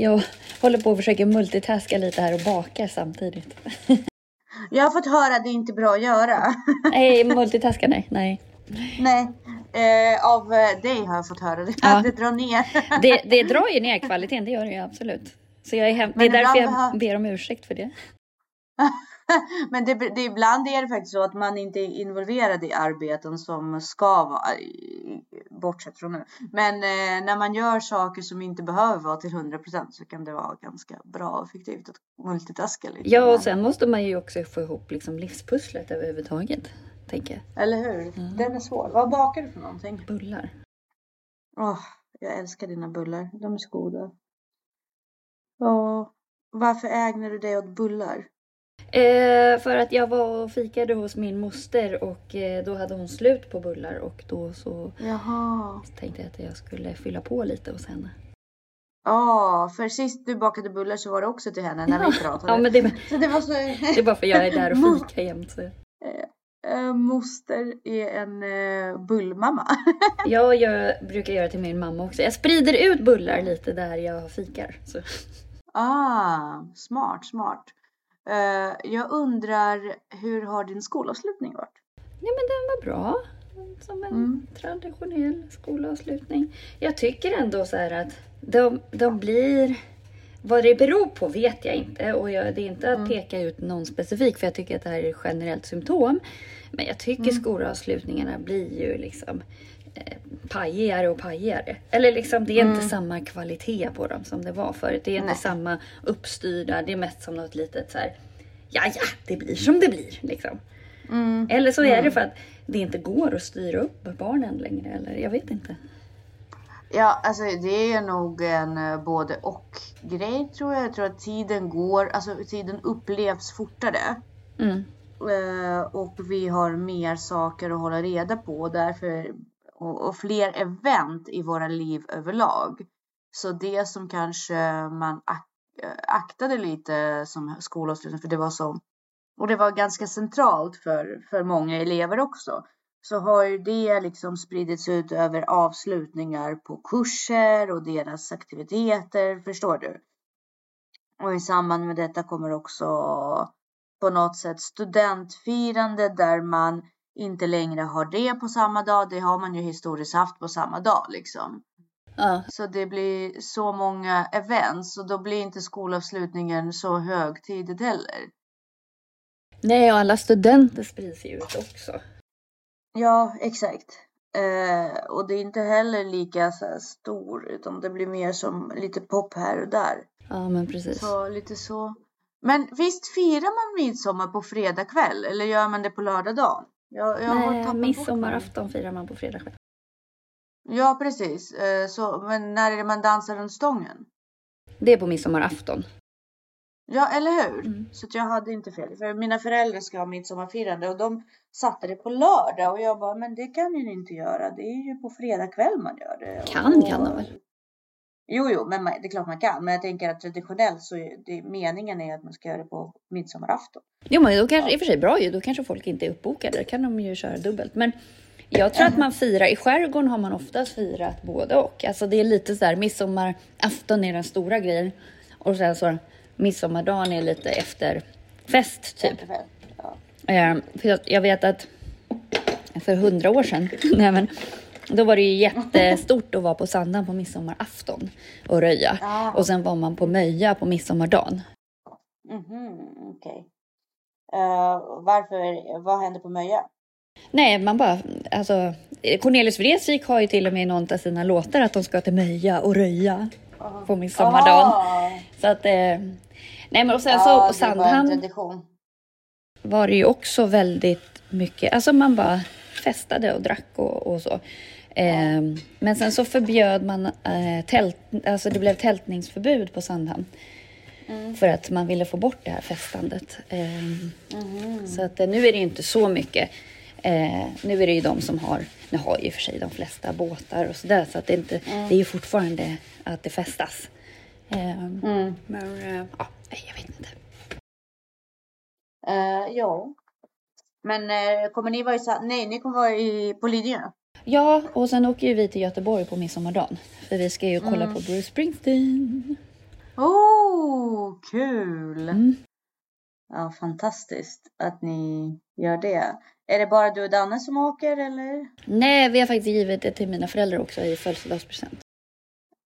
Jag håller på att försöka multitaska lite här och baka samtidigt. Jag har fått höra att det inte är bra att göra. Nej, multitaska nej. nej. Nej, eh, av dig har jag fått höra det. Ja. Det drar ner. Det, det drar ju ner kvaliteten, det gör det ju absolut. Så jag är hem, det är därför jag ber om ursäkt för det. Men det, det, ibland är det faktiskt så att man inte är involverad i arbeten som ska vara, bortsett från nu. Men eh, när man gör saker som inte behöver vara till 100% så kan det vara ganska bra och effektivt att multitaska lite. Ja, och sen måste man ju också få ihop liksom livspusslet överhuvudtaget. Tänker jag. Eller hur? Den är svår. Vad bakar du för någonting? Bullar. Åh, jag älskar dina bullar. De är så goda. Åh, varför ägnar du dig åt bullar? Eh, för att jag var och fikade hos min moster och eh, då hade hon slut på bullar och då så Jaha. tänkte jag att jag skulle fylla på lite hos henne. Ja, för sist du bakade bullar så var det också till henne när vi pratade. Ja, men det, Så det var så... det är bara för jag är där och fikar jämt. Så. Eh, moster är en eh, bullmamma. Ja, jag brukar göra till min mamma också. Jag sprider ut bullar lite där jag fikar. Så. ah, smart, smart. Eh, jag undrar, hur har din skolavslutning varit? Ja, men den var bra. Som en Mm. traditionell skolavslutning. Jag tycker ändå så här att de, de blir... Vad det beror på vet jag inte. Och jag, det är inte att peka ut någon specifik för jag tycker att det här är ett generellt symptom. Men jag tycker skolavslutningarna blir ju liksom pajigare och pajigare. Eller liksom det är inte samma kvalitet på dem som det var förut. Det är inte Nej. samma uppstyrda. Det är mest som något litet så här. Ja, ja, det blir som det blir liksom. Mm. Eller så är det för att det inte går att styra upp barnen längre. Eller jag vet inte. Ja, alltså det är nog en eh, både och grej tror jag. Jag tror att tiden går, alltså tiden upplevs fortare. Mm. Eh, och vi har mer saker att hålla reda på och därför och, och fler event i våra liv överlag. Så det som kanske man ak eh, aktade lite som skolavslutning för det var så och det var ganska centralt för, för många elever också. Så har ju det liksom spridits ut över avslutningar på kurser och deras aktiviteter, förstår du? Och i samband med detta kommer också på något sätt studentfirande där man inte längre har det på samma dag. Det har man ju historiskt haft på samma dag liksom. Ja. Så det blir så många events och då blir inte skolavslutningen så högtidligt heller. Nej, och alla studenter sprids ju ut också. Ja, exakt. Eh, och det är inte heller lika så stor utan det blir mer som lite pop här och där. Ja, men precis. Så lite så. Men visst firar man midsommar på fredag kväll eller gör man det på lördag dag? Jag, jag Nej, midsommarafton firar man på fredag kväll. Ja, precis. Eh, så, men när är det man dansar runt stången? Det är på midsommarafton. Ja, eller hur? Mm. Så jag hade inte fel. För mina föräldrar ska ha midsommarfirande och de satte det på lördag och jag bara, men det kan ni inte göra. Det är ju på fredag kväll man gör det. Kan, och, kan de väl? Jo, jo, men det är klart man kan. Men jag tänker att traditionellt så är det meningen är att man ska göra det på midsommarafton. Jo, men då kanske, i och för sig bra ju. Då kanske folk inte är uppbokade. Då kan de ju köra dubbelt. Men jag tror att man firar, i skärgården har man oftast firat både och. Alltså det är lite så här, midsommarafton är den stora grejen. Och sen så midsommardagen är lite efterfest typ. Efterfest. Ja. Eh, för jag, jag vet att för hundra år sedan, nej men, då var det ju jättestort att vara på Sandhamn på midsommarafton och röja. Ja. Och sen var man på Möja på midsommardagen. Mhm, okej. Eh, varför, vad händer på Möja? Nej, man bara, alltså Cornelis Vreeswijk har ju till och med i någon av sina låtar att de ska till Möja och röja på midsommardagen. Ah, Så att, eh, nej men och sen ja, så på var Sandhamn var det ju också väldigt mycket, alltså man bara festade och drack och, och så. Eh, men sen så förbjöd man eh, tält, alltså det blev tältningsförbud på Sandhamn. För att man ville få bort det här festandet. Eh, Så att eh, nu är det ju inte så mycket. Eh, nu är det ju de som har, nu har ju för sig de flesta båtar och sådär. Så att det, inte, det är ju fortfarande att det festas. Eh, Mm. Men eh, ja, jag vet inte. Eh, ja. Men eh, kommer ni vara i, nej, ni kommer vara i, på Lidingö? Ja, och sen åker ju vi till Göteborg på midsommardagen. För vi ska ju kolla Mm. på Bruce Springsteen. Oh, kul! Mm. Ja, fantastiskt att ni gör det. Är det bara du och Danne som åker eller? Nej, vi har faktiskt givit det till mina föräldrar också i födelsedagspresent.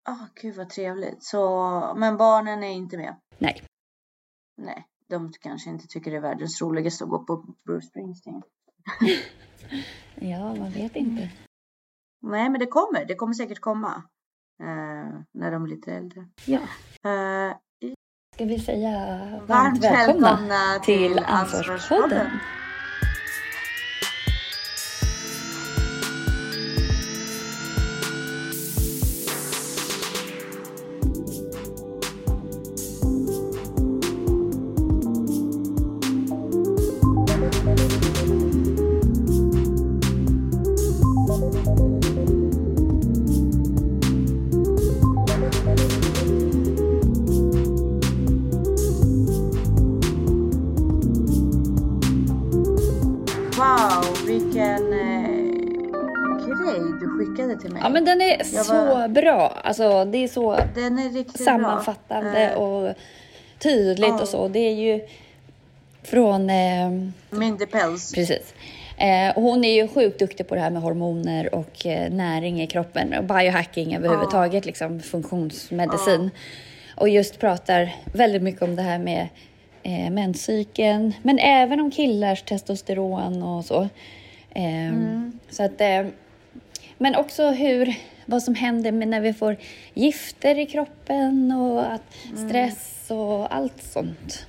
Ah, gud vad trevligt. Så, men barnen är inte med? Nej. Nej, de kanske inte tycker det är världens roligaste att gå på Bruce Springsteen. Ja, man vet inte. Nej, men det kommer. Det kommer säkert komma. Eh, när de blir lite äldre. Ja. Eh, Ska vi säga varmt, varmt välkomna, välkomna till till Ansvarspodden. Så bra. Alltså, det är så är sammanfattande bra. Eh, och tydligt ja. och så. Det är ju från... Eh, Mindy Pels. precis. Eh, hon är ju sjukt duktig på det här med hormoner och eh, näring i kroppen och biohacking överhuvudtaget, liksom funktionsmedicin. Och just pratar väldigt mycket om det här med eh, menscykeln, men även om killars testosteron och så. Eh, Så att, eh, men också hur, vad som händer med när vi får gifter i kroppen och att stress och allt sånt.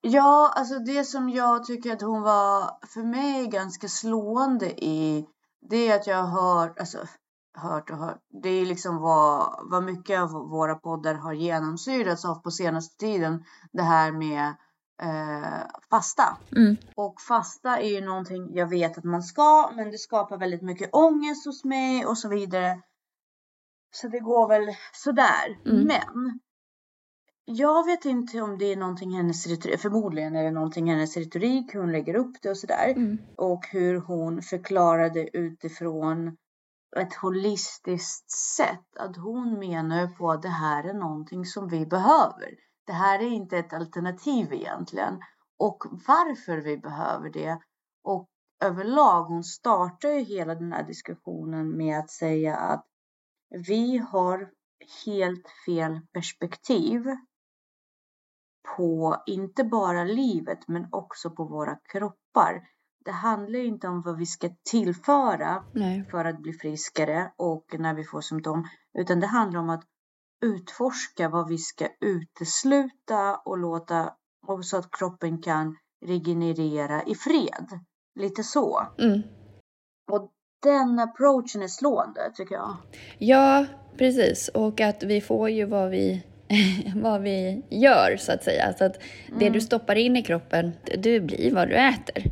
Ja, alltså det som jag tycker att hon var för mig ganska slående i, det är att jag har hört, alltså hört och hört, det är liksom vad, vad mycket av våra poddar har genomsyrats av på senaste tiden, det här med eh, fasta. Mm. Och fasta är ju någonting jag vet att man ska, men det skapar väldigt mycket ångest hos mig och så vidare. Så det går väl sådär. Mm. Men jag vet inte om det är någonting hennes retorik, förmodligen är det någonting hennes retorik, hur hon lägger upp det och sådär. Mm. Och hur hon förklarade utifrån ett holistiskt sätt. Att hon menar på att det här är någonting som vi behöver. Det här är inte ett alternativ egentligen. Och varför vi behöver det. Och överlag, hon startar ju hela den här diskussionen med att säga att vi har helt fel perspektiv på inte bara livet men också på våra kroppar. Det handlar inte om vad vi ska tillföra Nej. för att bli friskare och när vi får symptom, utan det handlar om att utforska vad vi ska utesluta och låta och så att kroppen kan regenerera i fred. Lite så. Mm. Och den approachen är slående tycker jag. Ja, precis. Och att vi får ju vad vi, vad vi gör, så att säga. Så att det du stoppar in i kroppen, du blir vad du äter.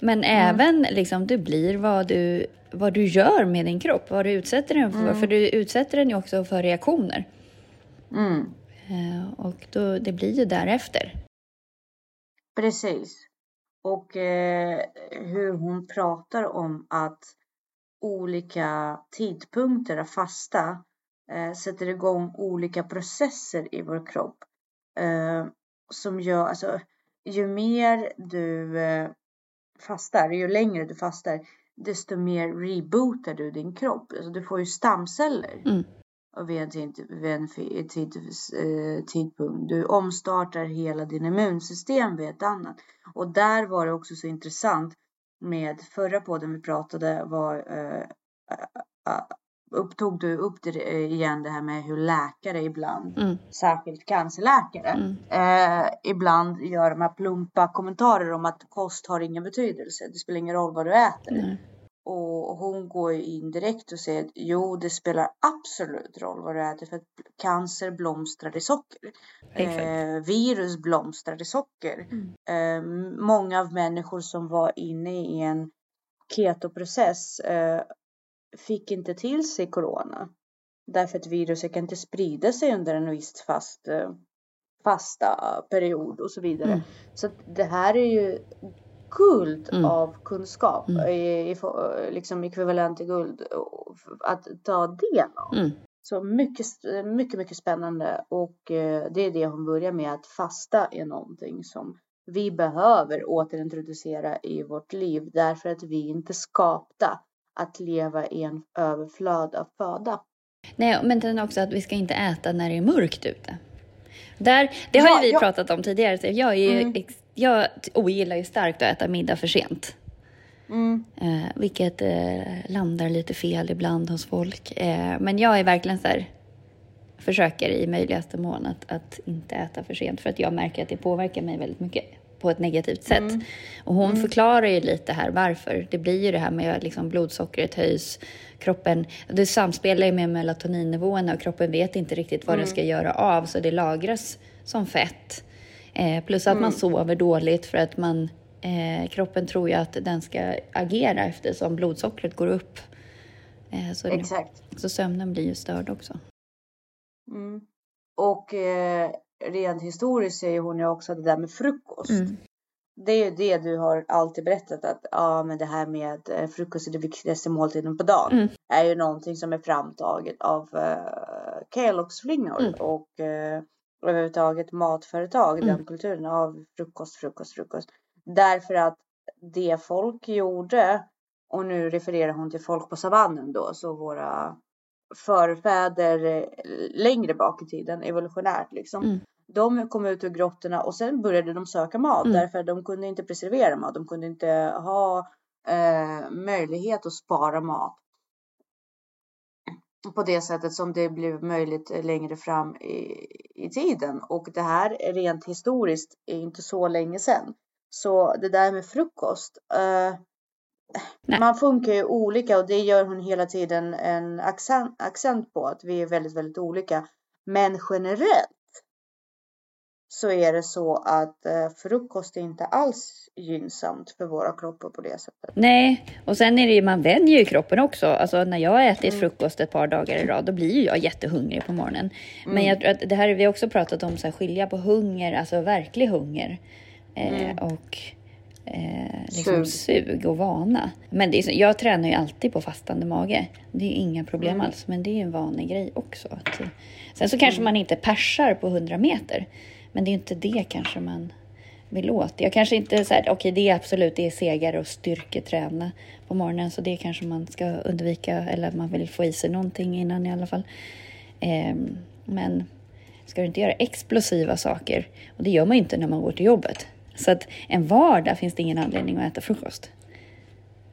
Men även liksom, du blir vad du, vad du gör med din kropp, vad du utsätter den för. För du utsätter den ju också för reaktioner. Mm. Eh, Och då, det blir ju därefter. Precis. Och eh, hur hon pratar om att olika tidpunkter av fasta eh, sätter igång olika processer i vår kropp. Eh, som gör, alltså ju mer du eh, fastar, ju längre du fastar, desto mer rebootar du din kropp. Alltså du får ju stamceller Mm. Vid en, tid, vid en tid, eh, tidpunkt. Du omstartar hela din immunsystem vid ett annat. Och där var det också så intressant med förra podden vi pratade var eh, eh, upptog du upp det eh, igen det här med hur läkare ibland, Mm. särskilt cancerläkare, Mm. eh, ibland gör de här plumpa kommentarer om att kost har ingen betydelse. Det spelar ingen roll vad du äter. Nej. Och hon går ju in direkt och säger att jo, det spelar absolut roll vad du äter för att cancer blomstrar i socker. Eh, virus blomstrar i socker. Mm. Eh, många av människor som var inne i en ketoprocess eh, fick inte till sig corona. Därför att viruset kan inte sprida sig under en viss fast, eh, fasta period och så vidare. Mm. Så det här är ju guld Mm. av kunskap. Mm. I, i, liksom ekvivalent till guld att ta del av. Mm. Så mycket, mycket, mycket spännande och eh, det är det hon börjar med att fasta är någonting som vi behöver återintroducera i vårt liv därför att vi inte skapta att leva i en överflöd av föda. Nej, men sen också att vi ska inte äta när det är mörkt ute. Där, det har Ja, ju vi ja. pratat om tidigare. Så jag, är ju, Mm. ex- jag ogillar ju starkt att äta middag för sent. Mm. Eh, vilket eh, landar lite fel ibland hos folk. Eh, men jag är verkligen så här, försöker i möjligaste mån att, att inte äta för sent för att jag märker att det påverkar mig väldigt mycket på ett negativt sätt. Mm. Och hon förklarar ju lite här varför. Det blir ju det här med att liksom blodsockret höjs, kroppen, det samspelar ju med melatoninnivåerna och kroppen vet inte riktigt vad den ska göra av så det lagras som fett. Eh, plus att man sover dåligt för att man, eh, kroppen tror ju att den ska agera eftersom blodsockret går upp. Eh, så, det, Exakt. så sömnen blir ju störd också. Mm. Och eh, rent historiskt säger hon ju också det där med frukost. Mm. Det är ju det du har alltid berättat att ja, men det här med eh, frukost är det viktigaste måltiden på dagen. Mm. Är ju någonting som är framtaget av eh, Kellogg's flingor Mm. och eh, överhuvudtaget matföretag, Mm. den kulturen av frukost, frukost, frukost. Därför att det folk gjorde och nu refererar hon till folk på savannen då, så våra förfäder eh, längre bak i tiden, evolutionärt liksom. Mm. De kom ut ur grottorna och sen började de söka mat Mm. därför att de kunde inte preservera mat. De kunde inte ha eh, möjlighet att spara mat. På det sättet som det blev möjligt längre fram i, i tiden. Och det här är rent historiskt är inte så länge sedan. Så det där med frukost. Eh, man funkar ju olika och det gör hon hela tiden en accent, accent på att vi är väldigt, väldigt olika. Men generellt så är det så att eh, frukost är inte alls gynnsamt för våra kroppar på det sättet. Nej, och sen är det ju, man vänjer ju kroppen också. Alltså när jag har ätit Mm. frukost ett par dagar i rad, då blir ju jag jättehungrig på morgonen. Men Mm. jag tror att det här har vi också pratat om, så här, skilja på hunger, alltså verklig hunger. Eh, Mm. Och eh, liksom Sug. sug. och vana. Men det är, jag tränar ju alltid på fastande mage. Det är ju inga problem Mm. alls, men det är ju en vanlig grej också. Sen så kanske Mm. man inte persar på 100 meter, men det är ju inte det kanske man vill åt. Jag kanske inte så här, okej det är absolut, det är segare och styrketräna på morgonen, så det kanske man ska undvika, eller man vill få i sig någonting innan i alla fall. Ehm, men ska du inte göra explosiva saker, och det gör man ju inte när man går till jobbet. Så att en vardag finns det ingen anledning att äta frukost.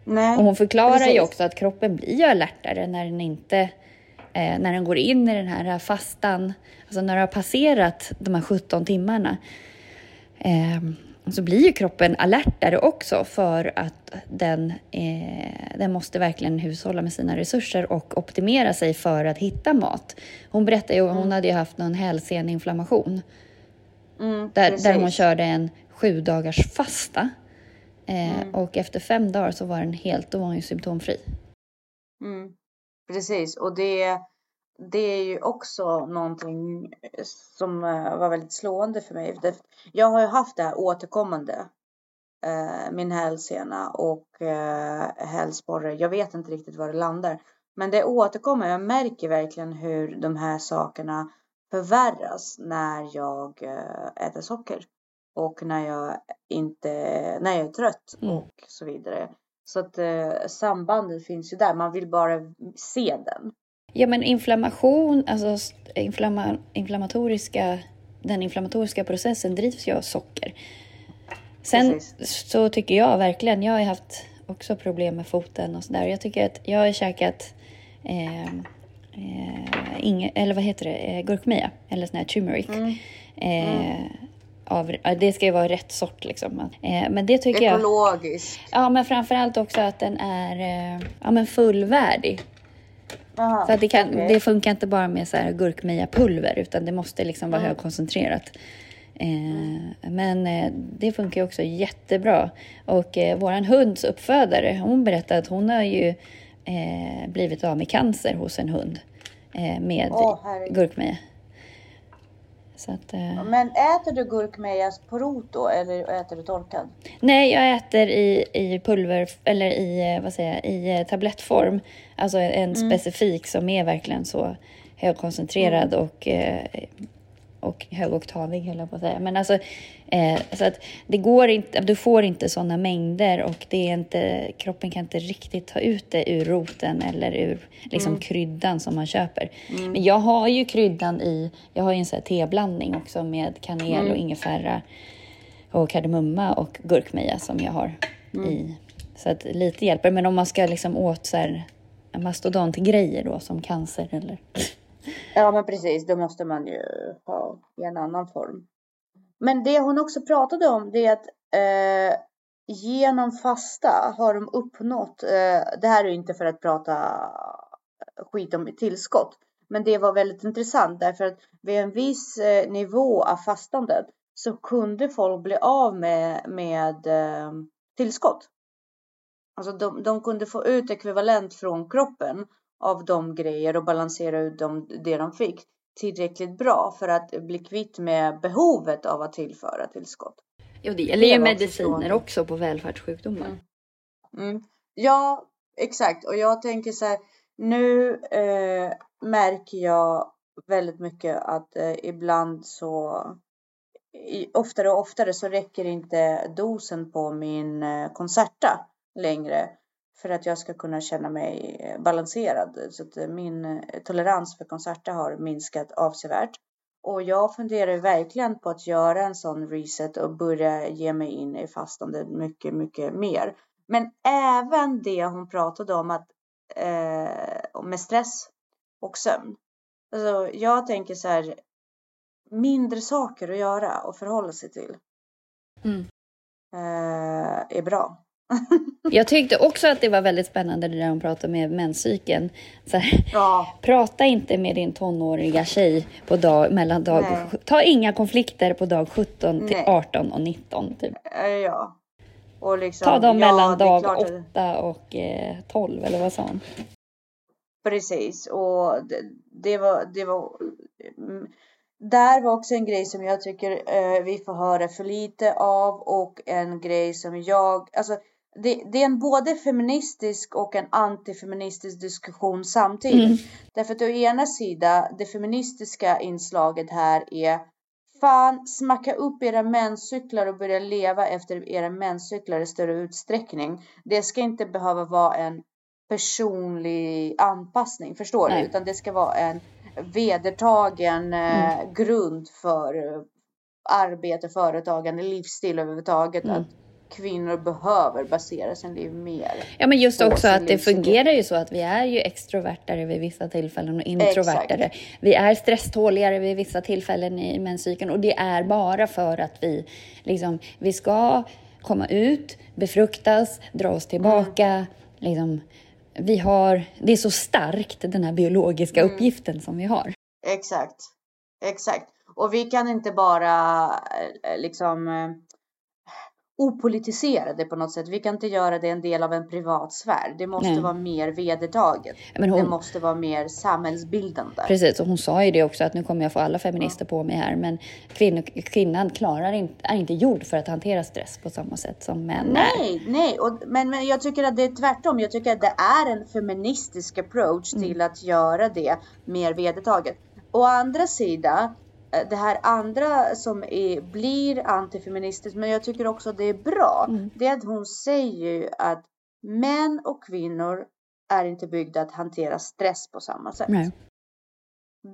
Nej, Och hon förklarar ju precis. också att kroppen blir ju alertare när den inte eh, när den går in i den här fastan, alltså när det har passerat de här 17 timmarna, eh, så blir ju kroppen alertare också för att den, eh, den måste verkligen hushålla med sina resurser och optimera sig för att hitta mat. Hon berättade ju, hon hade ju haft någon hälseneinflammation Mm, där, där hon körde en sju dagars fasta. Eh, Mm. Och efter fem dagar så var den helt, då var hon ju symptomfri. Mm, precis, och det, det är ju också någonting som eh, var väldigt slående för mig. Jag har ju haft det här återkommande, eh, min hälsena och eh, hälsporre. Jag vet inte riktigt var det landar, men det återkommer. Jag märker verkligen hur de här sakerna förvärras när jag eh, äter socker och när jag inte, när jag är trött Mm. och så vidare. Så att eh, sambandet finns ju där. Man vill bara se den. Ja men inflammation, alltså inflamma, inflammatoriska, den inflammatoriska processen drivs ju av socker. Sen Precis. så tycker jag verkligen, jag har haft också problem med foten och sådär. Jag tycker att jag har käkat eh, eh, inge, eller vad heter det, eh, gurkmeja eller sån här turmeric. Mm. Eh, av, det ska ju vara rätt sort liksom. Eh, men det tycker jag... Ekologiskt. Ja, men framförallt också att den är eh, ja, men fullvärdig. Aha, Så att det, kan, okej. det funkar inte bara med så här gurkmeja-pulver utan det måste liksom vara Mm. högkoncentrerat. Eh, men eh, det funkar ju också jättebra. Och eh, våran hunds uppfödare, hon berättade att hon har ju eh, blivit av med cancer hos en hund eh, med herregud. gurkmeja. Att, eh... Men äter du gurkmeja på rot då eller äter du torkad? Nej, jag äter i, i pulver eller i, eh, vad säger jag, i eh, tablettform. Alltså en mm. specifik som är verkligen så högkoncentrerad mm. och eh, och högoktavig höll jag på att säga. Men alltså, eh, så att det går inte, du får inte sådana mängder och det är inte, kroppen kan inte riktigt ta ut det ur roten eller ur liksom, mm. kryddan som man köper. Mm. Men jag har ju kryddan i, jag har ju en sån här teblandning också med kanel mm. och ingefära och kardemumma och gurkmeja som jag har mm. i. Så att lite hjälper. Men om man ska liksom åt så här mastodontgrejer då som cancer eller Ja, men precis. Då måste man ju ha i en annan form. Men det hon också pratade om det är att eh, genom fasta har de uppnått, eh, det här är inte för att prata skit om tillskott, men det var väldigt intressant därför att vid en viss eh, nivå av fastandet så kunde folk bli av med, med eh, tillskott. Alltså de, de kunde få ut ekvivalent från kroppen av de grejer och balansera ut de, det de fick tillräckligt bra för att bli kvitt med behovet av att tillföra tillskott. Jo, det gäller ju mediciner också på välfärdssjukdomar. Mm. Mm. Ja, exakt. Och jag tänker så här, nu eh, märker jag väldigt mycket att eh, ibland så i, oftare och oftare så räcker inte dosen på min eh, Concerta längre för att jag ska kunna känna mig balanserad. Så att min tolerans för konserter har minskat avsevärt. Och jag funderar verkligen på att göra en sån reset och börja ge mig in i fastande mycket, mycket mer. Men även det hon pratade om att eh, med stress och sömn. Alltså, jag tänker så här, mindre saker att göra och förhålla sig till mm. eh, är bra. Jag tyckte också att det var väldigt spännande det där hon pratade med menscykeln. Ja. Prata inte med din tonåriga tjej på dag, mellan dag... Nej. Ta inga konflikter på dag 17 till 18 och 19. Typ. Ja. Och liksom, Ta dem ja, mellan dag 8 och eh, 12, eller vad sa hon? Precis, och det, det var... Det var mm, där var också en grej som jag tycker eh, vi får höra för lite av och en grej som jag, alltså det, det, är en både feministisk och en antifeministisk diskussion samtidigt. Mm. Därför att å ena sidan, det feministiska inslaget här är Fan, smacka upp era menscyklar och börja leva efter era menscyklar i större utsträckning. Det ska inte behöva vara en personlig anpassning, förstår Nej. du? Utan det ska vara en vedertagen eh, mm. grund för eh, arbete, företagande, livsstil överhuvudtaget. Mm. Att kvinnor behöver basera sin liv mer. Ja, men just också att det fungerar ju så att vi är ju extrovertare vid vissa tillfällen och introvertare. Exakt. Vi är stresståligare vid vissa tillfällen i menscykeln och det är bara för att vi liksom, vi ska komma ut, befruktas, dra oss tillbaka, mm. liksom, vi har, det är så starkt den här biologiska mm. uppgiften som vi har. Exakt, exakt. Och vi kan inte bara eh, liksom eh, opolitiserade på något sätt. Vi kan inte göra det en del av en privat sfär. Det måste Nej. vara mer vedertaget. Hon... Det måste vara mer samhällsbildande. Precis, och hon sa ju det också att nu kommer jag få alla feminister ja. på mig här, men kvinnor, kvinnan klarar inte, är inte gjord för att hantera stress på samma sätt som män Nej, är. nej, och, men, men jag tycker att det är tvärtom. Jag tycker att det är en feministisk approach mm. till att göra det mer vedertaget. Å andra sidan det här andra som är, blir antifeministiskt, men jag tycker också det är bra, mm. det är att hon säger att män och kvinnor är inte byggda att hantera stress på samma sätt. Nej.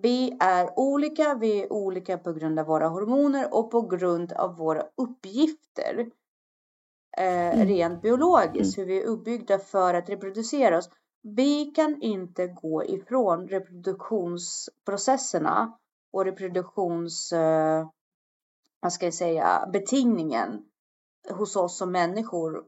Vi är olika, vi är olika på grund av våra hormoner och på grund av våra uppgifter. Eh, mm. Rent biologiskt, mm. hur vi är uppbyggda för att reproducera oss. Vi kan inte gå ifrån reproduktionsprocesserna och reproduktions, eh, vad ska jag säga, betingningen hos oss som människor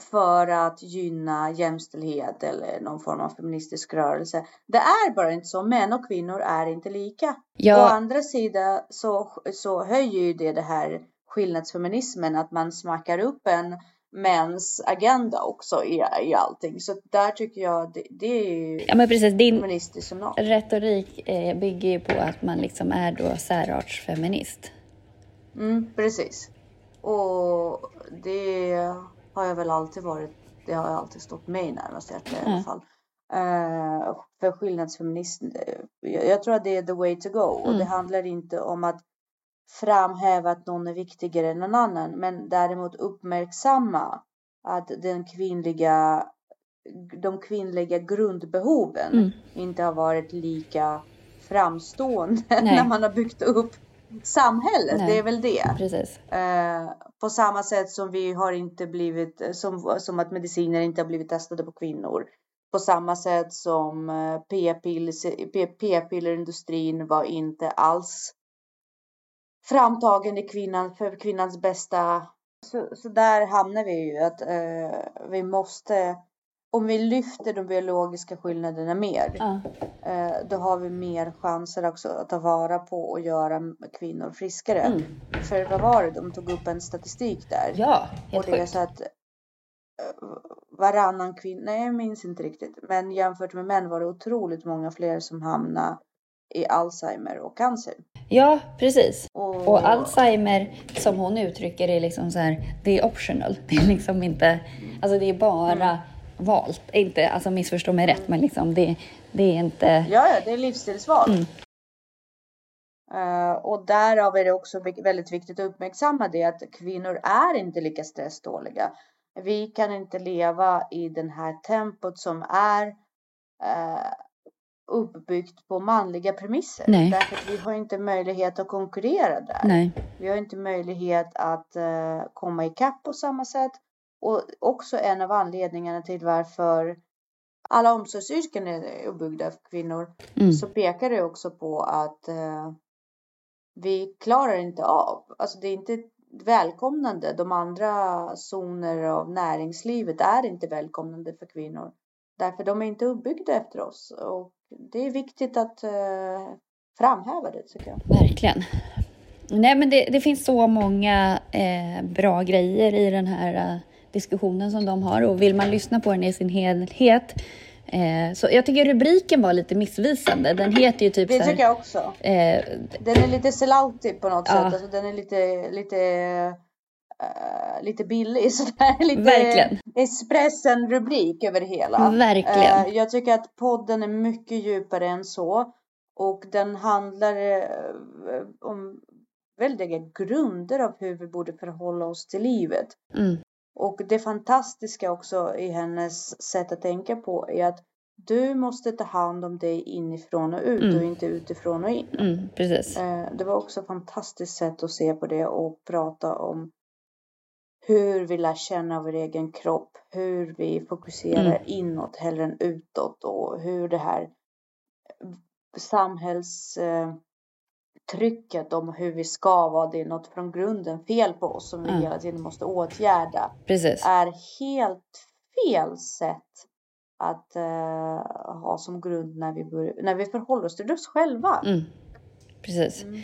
för att gynna jämställdhet eller någon form av feministisk rörelse. Det är bara inte så. Män och kvinnor är inte lika. Ja. Å andra sidan så, så höjer ju det det här skillnadsfeminismen, att man smackar upp en mäns agenda också i, i allting. Så där tycker jag det, det är Ja, men precis. Din feministiskt som något. retorik eh, bygger ju på att man liksom är då särartsfeminist. Mm, precis. Och det har jag väl alltid varit. Det har jag alltid stått mig närmast hjärtat i alla Mm. fall. Eh, för skillnadsfeminist, eh, jag, jag tror att det är the way to go. Och det Mm. handlar inte om att framhäva att någon är viktigare än någon annan. Men däremot uppmärksamma att den kvinnliga, de kvinnliga grundbehoven Mm. inte har varit lika framstående när man har byggt upp samhället. Nej. Det är väl det. Precis. Eh, på samma sätt som vi har inte blivit, som, som att mediciner inte har blivit testade på kvinnor. På samma sätt som eh, p-piller- p-pillerindustrin var inte alls framtagen i kvinnan för kvinnans bästa. Så, så där hamnar vi ju att eh, vi måste, om vi lyfter de biologiska skillnaderna mer, Ja, eh, då har vi mer chanser också att ta vara på och göra kvinnor friskare. mm. För vad var det? De tog upp en statistik där. ja och helt det är så att eh, varannan kvinna, nej jag minns inte riktigt, men jämfört med män var det otroligt många fler som hamnade i Alzheimer och cancer. Ja, precis. Och, Och Alzheimer, som hon uttrycker det, är liksom så här, det är optional. Det är liksom inte, alltså det är bara Mm. valt. Inte, alltså missförstå mig rätt, men liksom det, det är inte... Ja, ja, det är livsstilsval. Mm. Eh, och därav är det också väldigt viktigt att uppmärksamma det att kvinnor är inte lika stressdåliga. Vi kan inte leva i den här tempot som är eh, uppbyggt på manliga premisser. Nej. Därför att vi har inte möjlighet att konkurrera där. Nej, Vi har inte möjlighet att eh, komma ikapp på samma sätt. Och också en av anledningarna till varför alla omsorgsyrken är uppbyggda för kvinnor mm. så pekar det också på att eh, vi klarar inte av, alltså det är inte välkomnande. De andra zoner av näringslivet är inte välkomnande för kvinnor. Därför de är inte uppbyggda efter oss. Och det är viktigt att eh, framhäva det tycker jag. verkligen. Nej, men det, det finns så många eh, bra grejer i den här eh, diskussionen som de har och vill man lyssna på den i sin helhet eh, så jag tycker rubriken var lite missvisande. Den heter ju typ Det så här, tycker jag också. eh, Den är lite selloutig på något Ja. sätt. Alltså den är lite, lite, eh, lite billig sådär. Lite Verkligen. Expressen-rubrik över hela. Verkligen. Eh, jag tycker att podden är mycket djupare än så. Och den handlar eh, om väldiga grunder av hur vi borde förhålla oss till livet. mm, Och det fantastiska också i hennes sätt att tänka på är att du måste ta hand om dig inifrån och ut Mm. och inte utifrån och in. mm, precis. Det var också ett fantastiskt sätt att se på det och prata om hur vi lär känna vår egen kropp, hur vi fokuserar Mm. inåt hellre än utåt och hur det här samhällstrycket om hur vi ska vara, det är något från grunden fel på oss som vi Mm. hela tiden måste åtgärda, Precis. är helt fel sätt att eh, ha som grund när vi, bör, när vi förhåller oss till oss själva. Mm, precis. Mm.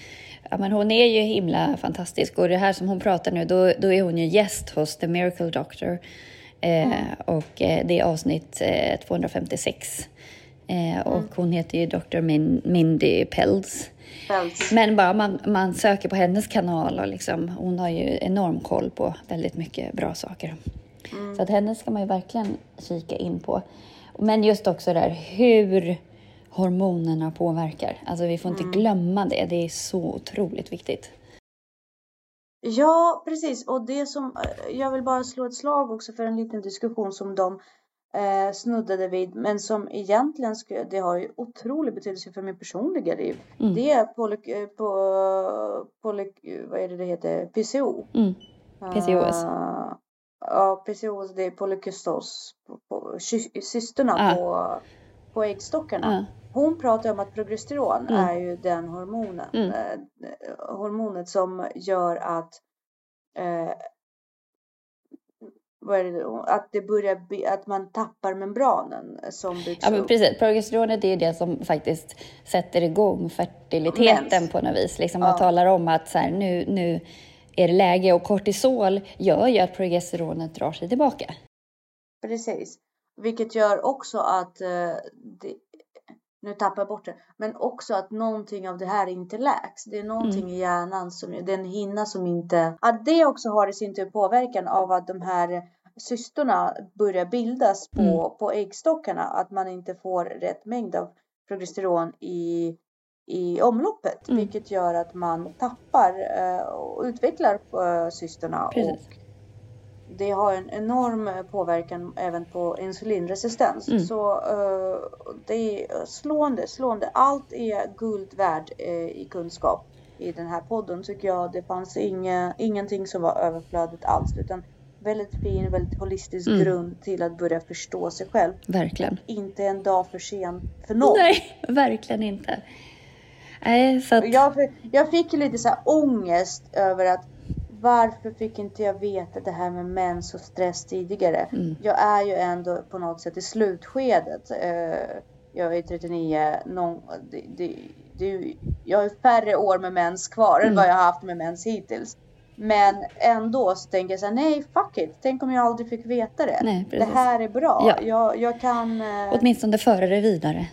Ja, men hon är ju himla fantastisk och det här som hon pratar nu, då, då är hon ju gäst hos The Miracle Doctor. Eh, Och eh, det är avsnitt eh, 256. Eh, och hon heter ju Dr. Min- Mindy Pelz. Men bara man, man söker på hennes kanal och liksom, hon har ju enorm koll på väldigt mycket bra saker. Så att henne ska man ju verkligen kika in på. Men just också där hur hormonerna påverkar. Alltså vi får inte glömma det. Det är så otroligt viktigt. Ja, precis. Och det som eh, jag vill bara slå ett slag också för en liten diskussion som de eh, snuddade vid, men som egentligen skulle, det har ju otrolig betydelse för min personliga liv. Mm. Det är poly, eh, på, poly, vad är det det heter, PCO. Mm. PCOS. Eh, ja, PCOS, det är polykystos, på, Ja. på, på äggstockarna. Ja. Hon pratar om att progesteron Mm. är ju den hormonen, Mm. eh, hormonet som gör att eh, det, att det börjar att man tappar membranen som byggs Ja, men precis. Progesteronet är det som faktiskt sätter igång fertiliteten Mens. på något vis. Liksom Ja. och talar om att så här, nu, nu är det läge och kortisol gör ju att progesteronet drar sig tillbaka. Precis. Vilket gör också att, eh, det, nu tappar jag bort det, men också att någonting av det här inte läks. Det är någonting Mm. i hjärnan som, en hinna som inte, att det också har i sin tur påverkan av att de här cystorna börjar bildas på, Mm. på äggstockarna. Att man inte får rätt mängd av progesteron i, i omloppet. Mm. Vilket gör att man tappar eh, och utvecklar eh, cystorna. Precis. Och det har en enorm påverkan även på insulinresistens. Mm. Så eh, det är slående, slående. Allt är guld värd eh, i kunskap i den här podden tycker jag. Det fanns inga, ingenting som var överflödigt alls utan väldigt fin, väldigt holistisk Mm. grund till att börja förstå sig själv. Verkligen. Inte en dag för sent för någon. Nej, verkligen inte. Nej, så att, Jag, jag fick lite så här ångest över att varför fick inte jag veta det här med mens och stress tidigare? Mm. Jag är ju ändå på något sätt i slutskedet. Eh, Jag är 39. Någon, det, det, det, jag har färre år med mens kvar än Mm. vad jag har haft med mens hittills. Men ändå så tänker jag så här, nej fuck it. Tänk om jag aldrig fick veta det. Nej, det här är bra. Ja. Jag, jag kan... eh, åtminstone föra det vidare.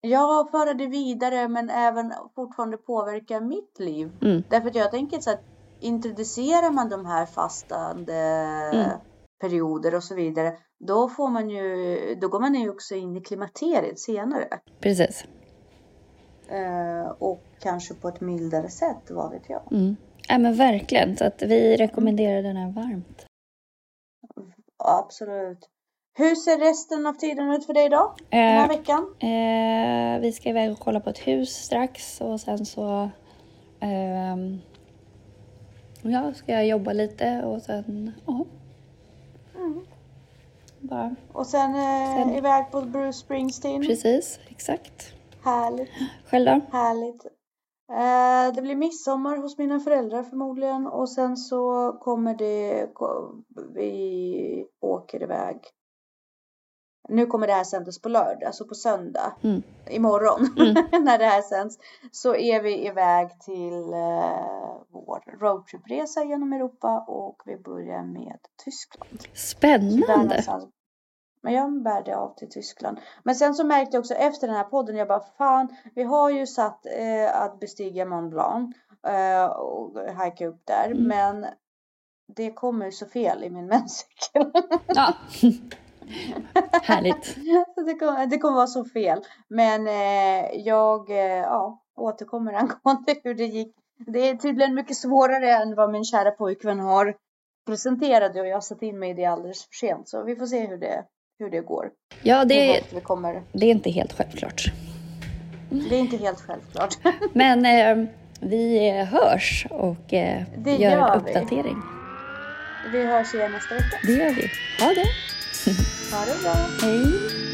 Ja, föra det vidare men även fortfarande påverka mitt liv. Mm. Därför att jag tänker så att introducerar man de här fastande Mm. perioder och så vidare. Då får man ju, då går man ju också in i klimakteriet senare. Precis. Eh, och kanske på ett mildare sätt, vad vet jag. Mm. Ja, men verkligen. Så att vi rekommenderar den här varmt. Absolut. Hur ser resten av tiden ut för dig då? Den här Eh, veckan? eh, vi ska iväg och kolla på ett hus strax och sen så ehm, ja, ska jag jobba lite och sen ja, Mm. bara Och sen, eh, Sen- iväg på Bruce Springsteen. precis, exakt. Härligt. Själv då? Härligt. Eh, det blir midsommar hos mina föräldrar förmodligen och sen så kommer det, vi åker iväg. Nu kommer det här sändas på lördag, alltså på söndag, Mm. imorgon Mm. när det här sänds. Så är vi iväg till eh, vår roadtripresa genom Europa och vi börjar med Tyskland. Så Spännande! Men jag bär det av till Tyskland. Men sen så märkte jag också efter den här podden, jag bara fan, vi har ju satt eh, att bestiga Mont Blanc eh, och hajka upp där. Mm. Men det kommer så fel i min menscykel. Ja. Härligt. Det, kommer, det kommer vara så fel. Men eh, jag eh, ja, återkommer angående hur det gick. Det är tydligen mycket svårare än vad min kära pojkvän har presenterat och jag har satt in mig i det alldeles för sent. Så vi får se hur det, hur det går. Ja, det, vi kommer. det är inte helt självklart. Det är inte helt självklart. Men eh, vi hörs och eh, gör gör en vi. uppdatering. Vi hörs igen nästa vecka. Det gör vi. Ha det! Ha det bra. Hej!